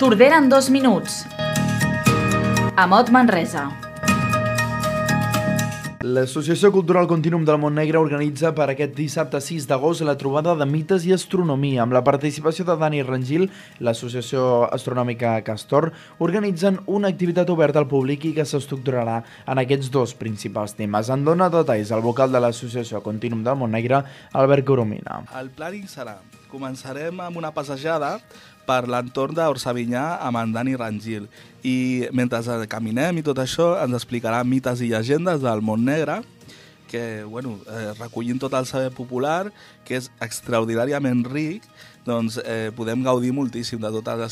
Tordera en dos minuts. Amot Manresa. L'Associació Cultural Continuum del Montnegre organitza per aquest dissabte 6 d'agost la trobada de mites i astronomia. Amb la participació de Dani Rangil, l'Associació Astronòmica Castor organitzen una activitat oberta al públic i que s'estructurarà en aquests dos principals temes. En dona detalls el vocal de l'Associació Continuum del Montnegre, Albert Coromina. El planning serà, començarem amb una passejada per l'entorn d'Orsavinyà amb en Dani Rangil. I mentre caminem i tot això ens explicarà mites i llegendes del món negre que, bueno, eh, recollint tot el saber popular, que és extraordinàriament ric, doncs eh, podem gaudir moltíssim de tot, el,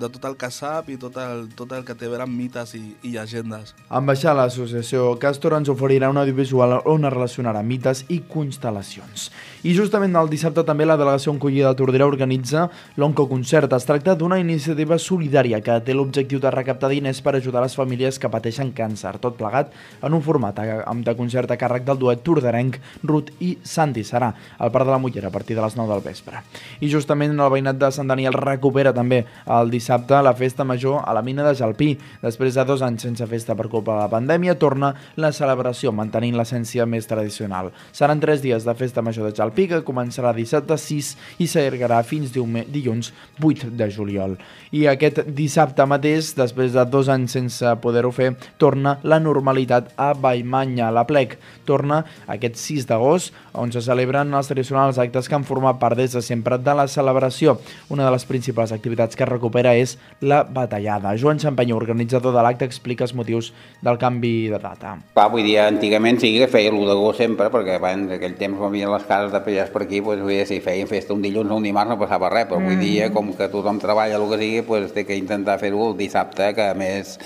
de tot el que sap i tot el, tot el que té a veure amb mites i, i llegendes. En baixar l'associació Castor ens oferirà un audiovisual on es relacionarà mites i constel·lacions. I justament el dissabte també la delegació Encollida de Tordera organitza l'Oncoconcert. Es tracta d'una iniciativa solidària que té l'objectiu de recaptar diners per ajudar les famílies que pateixen càncer, tot plegat en un format amb de concert a càrrec del duet torderenc Ruth i Santi Serà, al Parc de la Mullera a partir de les 9 del vespre. I justament el veïnat de Sant Daniel recupera també el dissabte la festa major a la mina de Jalpí. Després de dos anys sense festa per culpa de la pandèmia, torna la celebració, mantenint l'essència més tradicional. Seran tres dies de festa major de Jalpí, que començarà dissabte 6 i s'allargarà fins dilluns 8 de juliol. I aquest dissabte mateix, després de dos anys sense poder-ho fer, torna la normalitat a Baimanya. La plec torna aquest 6 d'agost, on se celebren els tradicionals actes que han format part des de sempre de la celebració. Una de les principals activitats que recupera és la batallada. Joan Xampany, organitzador de l'acte, explica els motius del canvi de data. Va, vull dir, antigament sí que feia l'1 d'agost sempre, perquè abans d'aquell temps quan venien les cases de pallars per aquí, doncs, vull dir, si feien festa un dilluns o un dimarts no passava res, però mm. avui dia, com que tothom treballa el que sigui, doncs té que intentar fer-ho el dissabte, que més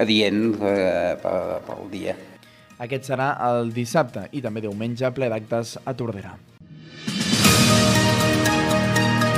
adient eh, pel dia. Aquest serà el dissabte i també diumenge ple d'actes a Tordera.